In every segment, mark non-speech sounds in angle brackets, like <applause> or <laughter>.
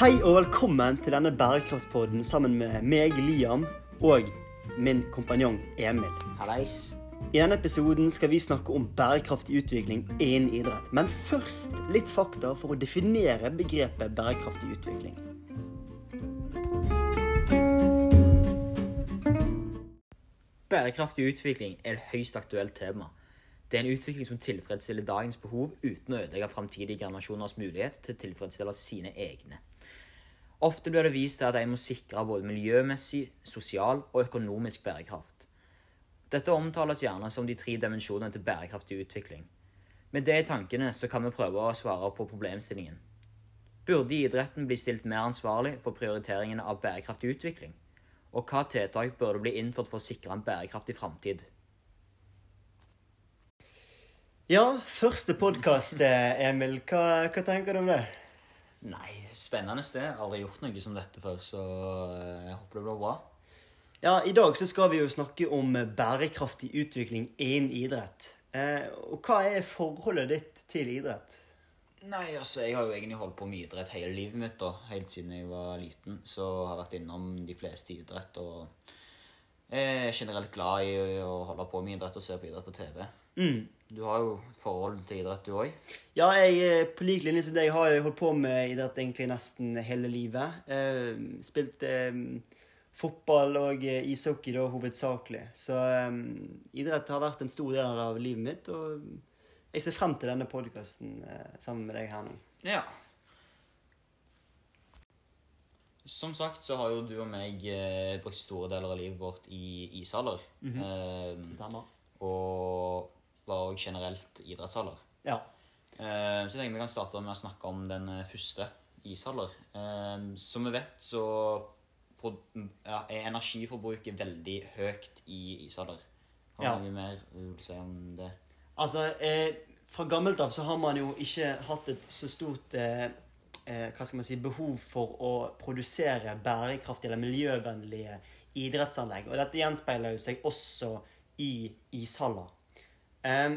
Hei og velkommen til denne bærekraftspodden sammen med meg, Liam, og min kompanjong Emil. Hallais. I denne episoden skal vi snakke om bærekraftig utvikling innen idrett. Men først litt fakta for å definere begrepet bærekraftig utvikling. Bærekraftig utvikling er et høyst aktuelt tema. Det er en utvikling som tilfredsstiller dagens behov uten å ødelegge framtidige generasjoners mulighet til å tilfredsstille sine egne. Ofte blir det vist til at de må sikre både miljømessig, sosial og økonomisk bærekraft. Dette omtales gjerne som de tre dimensjonene til bærekraftig utvikling. Med det i tankene så kan vi prøve å svare på problemstillingen. Burde idretten bli stilt mer ansvarlig for prioriteringene av bærekraftig utvikling? Og hva tiltak burde bli innført for å sikre en bærekraftig framtid? Ja, første podkast, Emil. Hva, hva tenker du om det? Nei, spennende sted. Aldri gjort noe som dette før, så eh, jeg håper det blir bra. Ja, I dag så skal vi jo snakke om bærekraftig utvikling innen idrett. Eh, og hva er forholdet ditt til idrett? Nei, altså, jeg har jo egentlig holdt på med idrett hele livet mitt, da. Helt siden jeg var liten. Så har jeg vært innom de fleste idrett, og jeg er generelt glad i å holde på med idrett og se på idrett på TV. Mm. Du har jo forhold til idrett, du òg. Ja, jeg eh, på lik linje som deg har jeg holdt på med idrett egentlig nesten hele livet. Eh, spilt eh, fotball og eh, ishockey da hovedsakelig. Så eh, idrett har vært en stor del av livet mitt, og jeg ser frem til denne podkasten eh, sammen med deg her nå. Ja. Som sagt så har jo du og meg eh, brukt store deler av livet vårt i ishaller. eh, Stemmer. og var òg generelt idrettshaller. Ja. Eh, så jeg tenker vi kan starte med å snakke om den eh, første ishaller. Eh, som vi vet, så er energiforbruket veldig høyt i ishaller. Har Ja. du noe mer å si om det? Altså, eh, fra gammelt av så har man jo ikke hatt et så stort hva skal man si, behov for å produsere bærekraftige eller miljøvennlige idrettsanlegg. Og dette gjenspeiler jo seg også i ishaller. Eh,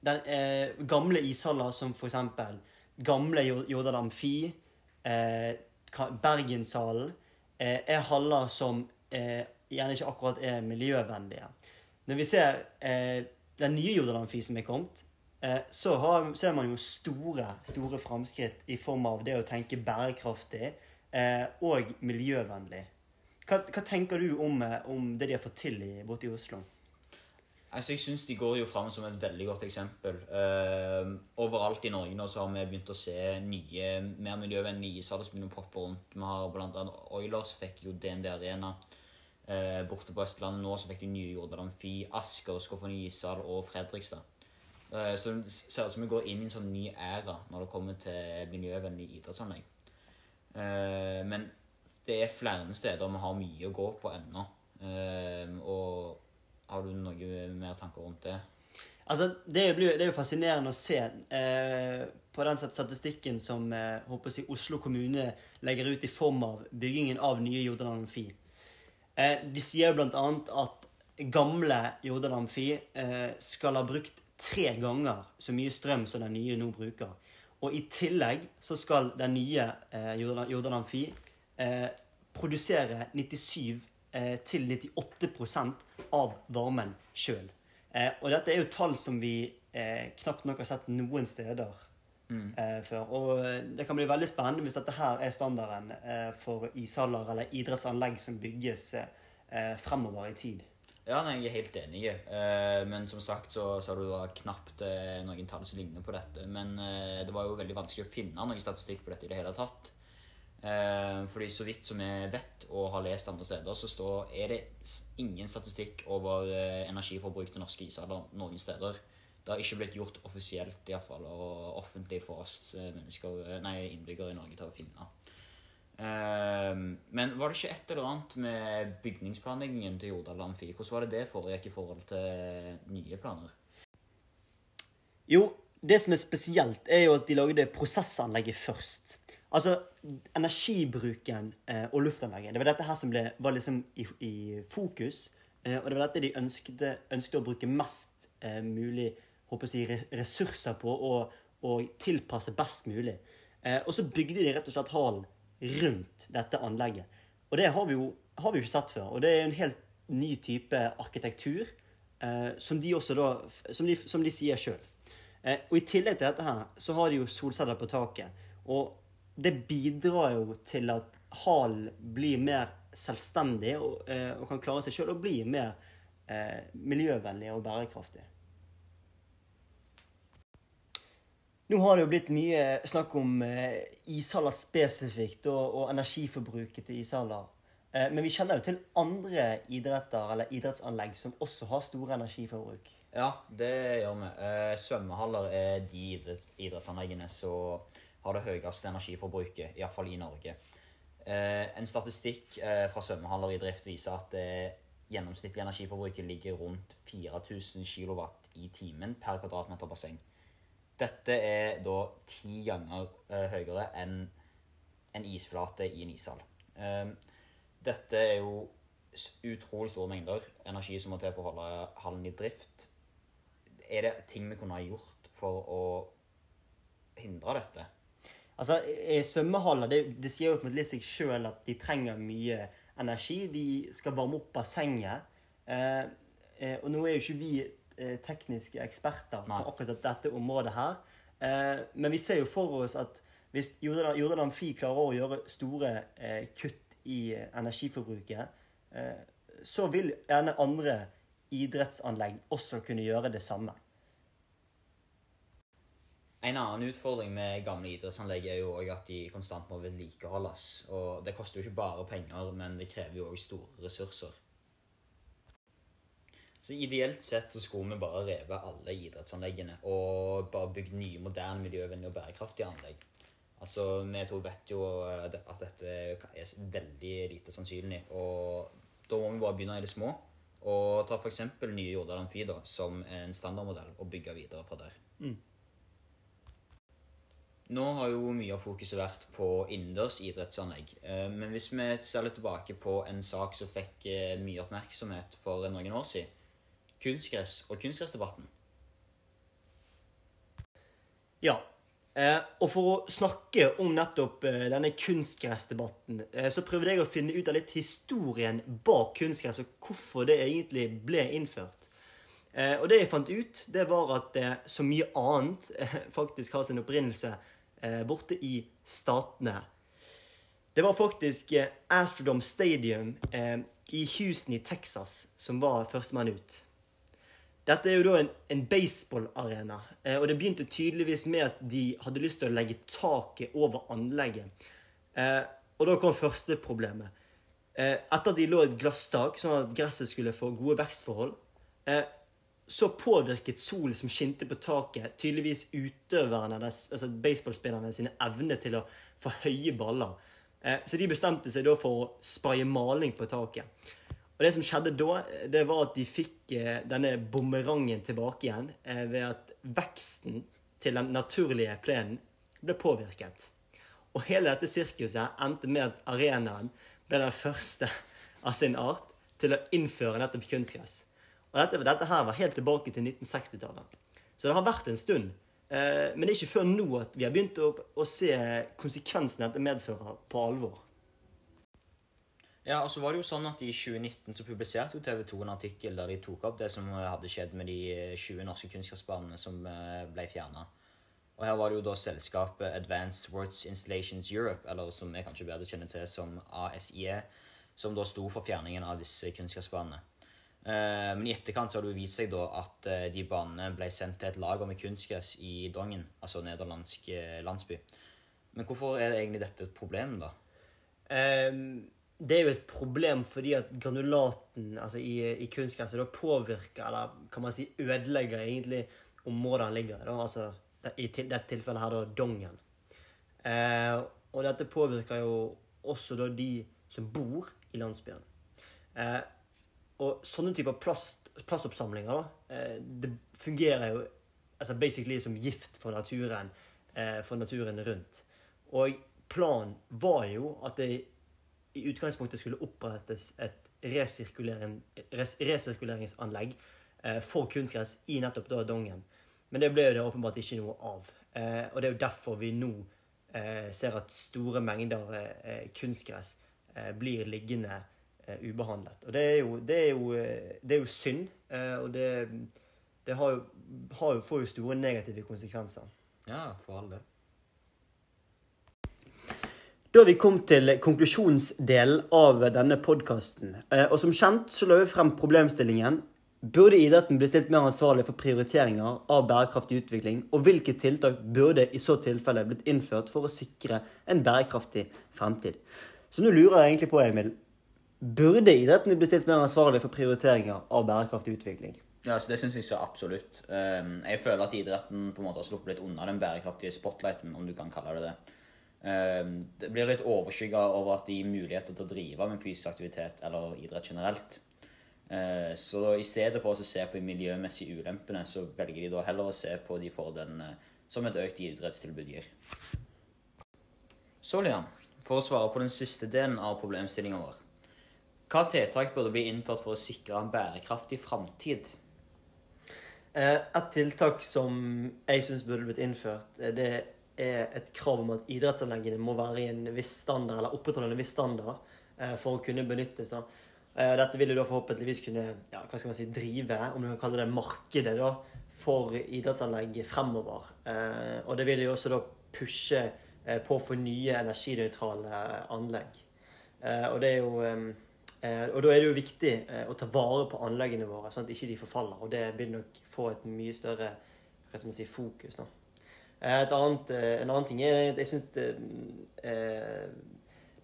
den eh, gamle ishaller som for eksempel gamle Jo- Jordal Amfi, eh, Bergenshallen, eh, er haller som eh, gjerne ikke akkurat er miljøvennlige. Når vi ser eh, den nye Jordal Amfi som er kommet, eh, så har, ser man jo store, store framskritt i form av det å tenke bærekraftig og miljøvennlig. Hva, hva tenker du om, om det de har fått til borte i Oslo? Altså, Jeg syns de går jo fram som et veldig godt eksempel. Uh, overalt i Norge nå så har vi begynt å se nye, mer miljøvennlige ishaller som begynner å poppe rundt. Vi har annet Oilers fikk jo DNB Arena Uh, borte på Østlandet nå. Så fikk de nye Jordal Amfi, Asker skal få ny ishall, og Fredrikstad. Uh, så det ser ut som vi går inn i en sånn ny æra når det kommer til miljøvennlige idrettsanlegg. Eh, men det er flere steder vi har mye å gå på ennå. Eh, og har du noe mer tanker rundt det? Altså, det, blir, det er jo fascinerende å se eh, på den statistikken som eh, håper jeg, Oslo kommune legger ut i form av byggingen av nye Jordan Amfi. Eh, de sier jo bl.a. at gamle Jordan Amfi eh, skal ha brukt tre ganger så mye strøm som den nye nå bruker. Og i tillegg så skal den nye eh, Jordan, Amfi eh, produsere 97 eh, til 98 av varmen sjøl. Eh, og dette er jo tall som vi eh, knapt nok har sett noen steder eh, før. Og eh, det kan bli veldig spennende hvis dette her er standarden eh, for ishaller eller idrettsanlegg som bygges eh, fremover i tid. Ja, nei, jeg er helt enig. Eh, men som sagt så, sa du da knapt eh, noen tall som ligner på dette. Men det var jo veldig vanskelig å finne noen statistikk på dette i det hele tatt. Eh, fordi så vidt som jeg vet og har lest andre steder, så står, er det ingen statistikk over eh, energiforbruk til norske ishaller noen steder. Det har ikke blitt gjort offisielt i fall, og offentlig for oss eh, nei, innbyggere i Norge til å finne. Men var det ikke et eller annet med bygningsplanleggingen til Jordal Amfi? Hvordan var det det foregikk i forhold til nye planer? Jo, det som er spesielt, er jo at de lagde prosessanlegget først. Altså, energibruken eh, og luftanlegget. Det var dette her som ble, var liksom i, i fokus. Eh, og det var dette de ønsket, ønsket å bruke mest eh, mulig håper jeg, ressurser på og, og tilpasse best mulig. Eh, og så bygde de rett og slett hallen rundt dette anlegget. Og det har vi jo har vi ikke sett før. Og det er en helt ny type arkitektur eh, som de også da Som de, som de sier sjøl. Eh, og i tillegg til dette her så har de jo solceller på taket. Og det bidrar jo til at halen blir mer selvstendig og, eh, og kan klare seg sjøl og bli mer eh, miljøvennlig og bærekraftig. Nå har det jo blitt mye snakk om eh, ishaller spesifikt og, og energiforbruket til ishaller. Eh, men vi kjenner jo til andre idretter eller idrettsanlegg som også har store energiforbruk. Ja, det gjør vi. Eh, svømmehaller er de idrettsanleggene som har det høyeste energiforbruket, iallfall i Norge. Eh, en statistikk eh, fra svømmehaller i drift viser at det gjennomsnittlige energiforbruket ligger rundt 4000 kW i timen per kvadratmeter basseng. Dette er da ti ganger eh, høyere enn en isflate i en ishall. Eh, dette er jo utrolig store mengder energi som må til for å holde hallen i drift. Er det ting vi kunne ha gjort for å hindre dette? Altså, Svømmehaller det, det sier jo på en litt seg sjøl at de trenger mye energi. De skal varme opp bassenget. Eh, eh, og nå er jo ikke vi eh, tekniske eksperter Nei. på akkurat dette området her. Eh, men vi ser jo for oss at hvis Jordan, Jordan Amfi klarer å gjøre store eh, kutt i energiforbruket, eh, så vil gjerne andre idrettsanlegg også kunne gjøre det samme. En annen utfordring med gamle idrettsanlegg er jo at de konstant må vedlikeholdes. Og det koster jo ikke bare penger, men det krever jo også store ressurser. Så ideelt sett så skulle vi bare revet alle idrettsanleggene og bare bygd nye, moderne, miljøvennlige og bærekraftige anlegg. Altså, Vi to vet jo eh, at dette er veldig lite sannsynlig, og da må vi bare begynne i det små. Og ta f.eks. nye Jordal Amfi som en standardmodell, og bygge videre fra der. Nå har jo mye av fokuset vært på innendørs idrettsanlegg. Eh, Men hvis vi ser litt tilbake på en sak som fikk eh, mye oppmerksomhet for noen år siden, kunstgress og kunstgressdebatten. Ja. Eh, og for å snakke om nettopp denne kunstgressdebatten, så prøvde jeg å finne ut av litt historien bak kunstgress, og hvorfor det egentlig ble innført. Og det jeg fant ut, det var at så mye annet <laughs> faktisk har sin opprinnelse borte i statene. Det var faktisk eh, Astrodome Stadium eh, i Houston i Texas som var førstemann ut. Dette er jo da en, en baseballarena, eh, og det begynte tydeligvis med at de hadde lyst til å legge taket over anlegget. Eh, og da kom første problemet. Eh, etter at de lå et glasstak, sånn at gresset skulle få gode vekstforhold, eh, så påvirket solen som skinte på taket, tydeligvis utøverne, altså baseballspillerne sine evne til å få høye baller. Eh, så de bestemte seg da for å spraye maling på taket. Og det som skjedde da, det var at de fikk eh, denne bumerangen tilbake igjen eh, ved at veksten til den naturlige plenen ble påvirket. Og hele dette sirkuset endte med at arenaen ble den første av sin art til å innføre nettopp kunstgress. Og dette, dette her var helt tilbake til 1960-tallet. Så det har vært en stund. Eh, men det er ikke før nå at vi har begynt å, å se konsekvensene dette medfører, på alvor. Ja, og så var det jo sånn at I 2019 så publiserte jo TV 2 en artikkel der de tok opp det som hadde skjedd med de 20 norske kunnskapsbanene som eh, ble fjerna. Og her var det jo da selskapet Advanced Words Installations Europe, eller som jeg kanskje bedre kjenner til som ASIE, som da sto for fjerningen av disse kunstgressbanene. Eh, Men i etterkant så har det vist seg da at eh, de banene ble sendt til et lager med kunstgress i Dongen, altså nederlandsk eh, landsby. Men hvorfor er egentlig dette et problem, da? Um det er jo et problem fordi at granulaten altså i, i kunstgresset påvirker, eller kan man si ødelegger egentlig området han ligger i. Altså i til, dette tilfellet her da Dongen. Eh, og dette påvirker jo også da de som bor i landsbyen. Eh, og sånne typer plast, plastoppsamlinger eh, det fungerer jo altså basically som gift for naturen, eh, for naturen rundt. Og planen var jo at det i utgangspunktet skulle opprettes et resirkulering, res, resirkuleringsanlegg eh, for kunstgress i nettopp da Dongen. Men det ble jo det åpenbart ikke noe av. Og det er jo derfor vi nå ser at store mengder kunstgress blir liggende ubehandlet. Og det er jo, det er jo, eh, det er jo synd, eh, og det, det har jo, har jo, får jo store negative konsekvenser. Ja, for all del. Da har vi kommet til konklusjonsdelen av denne podkasten. Og som kjent så la vi frem problemstillingen Burde idretten bli stilt mer ansvarlig for prioriteringer av bærekraftig utvikling, og hvilke tiltak burde i så tilfelle blitt innført for å sikre en bærekraftig fremtid? Så nå lurer jeg egentlig på, Emil, burde idretten bli stilt mer ansvarlig for prioriteringer av bærekraftig utvikling? Ja, så Det syns jeg så absolutt. Ehm, jeg føler at idretten på en måte har sluppet litt unna den bærekraftige spotlighten, om du kan kalle det det. Ehm, det blir litt overskygga over at de gir muligheter til å drive med fysisk aktivitet eller idrett generelt. Eh, så i stedet for å se på de miljømessige ulempene, så velger de da heller å se på de fordelene som et økt idrettstilbud gir. Så, Lian, for å svare på den siste delen av problemstillingen vår. Hva tiltak burde bli innført for å sikre en bærekraftig framtid? Eh, et tiltak som jeg syns burde blitt innført, eh, det er et krav om at idrettsanleggene må være i en viss standard, eller opprettholde en viss standard for å kunne benyttes. Eh, dette vil jo da forhåpentligvis kunne ja, hva skal man si, drive, om du kan kalle det markedet, da, for idrettsanlegg fremover. Eh, og det vil jo også da pushe eh, på for nye energinøytrale anlegg. Og det er jo og da er det jo viktig å ta vare på anleggene våre, sånn at ikke de forfaller. Og det vil nok få et mye større hva skal man si, fokus. nå. Et annet, en annen ting er at jeg syns det,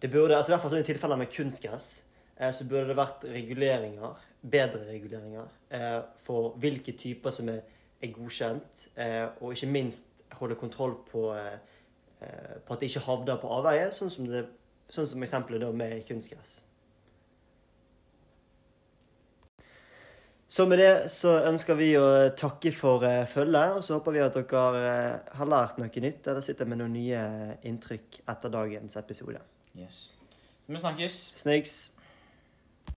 det burde altså I hvert fall sånn i tilfeller med kunstgress Eh, så burde det vært reguleringer, bedre reguleringer, eh, for hvilke typer som er, godkjent, eh, og ikke minst holde kontroll på, på at det ikke havner på avveie, sånn som, sånn som eksempelet med kunstgress. Så med det så ønsker vi å takke for følget, og så håper vi at dere har lært noe nytt eller sitter med noen nye inntrykk etter dagens episode. Yes. Vi snakkes. Snakes.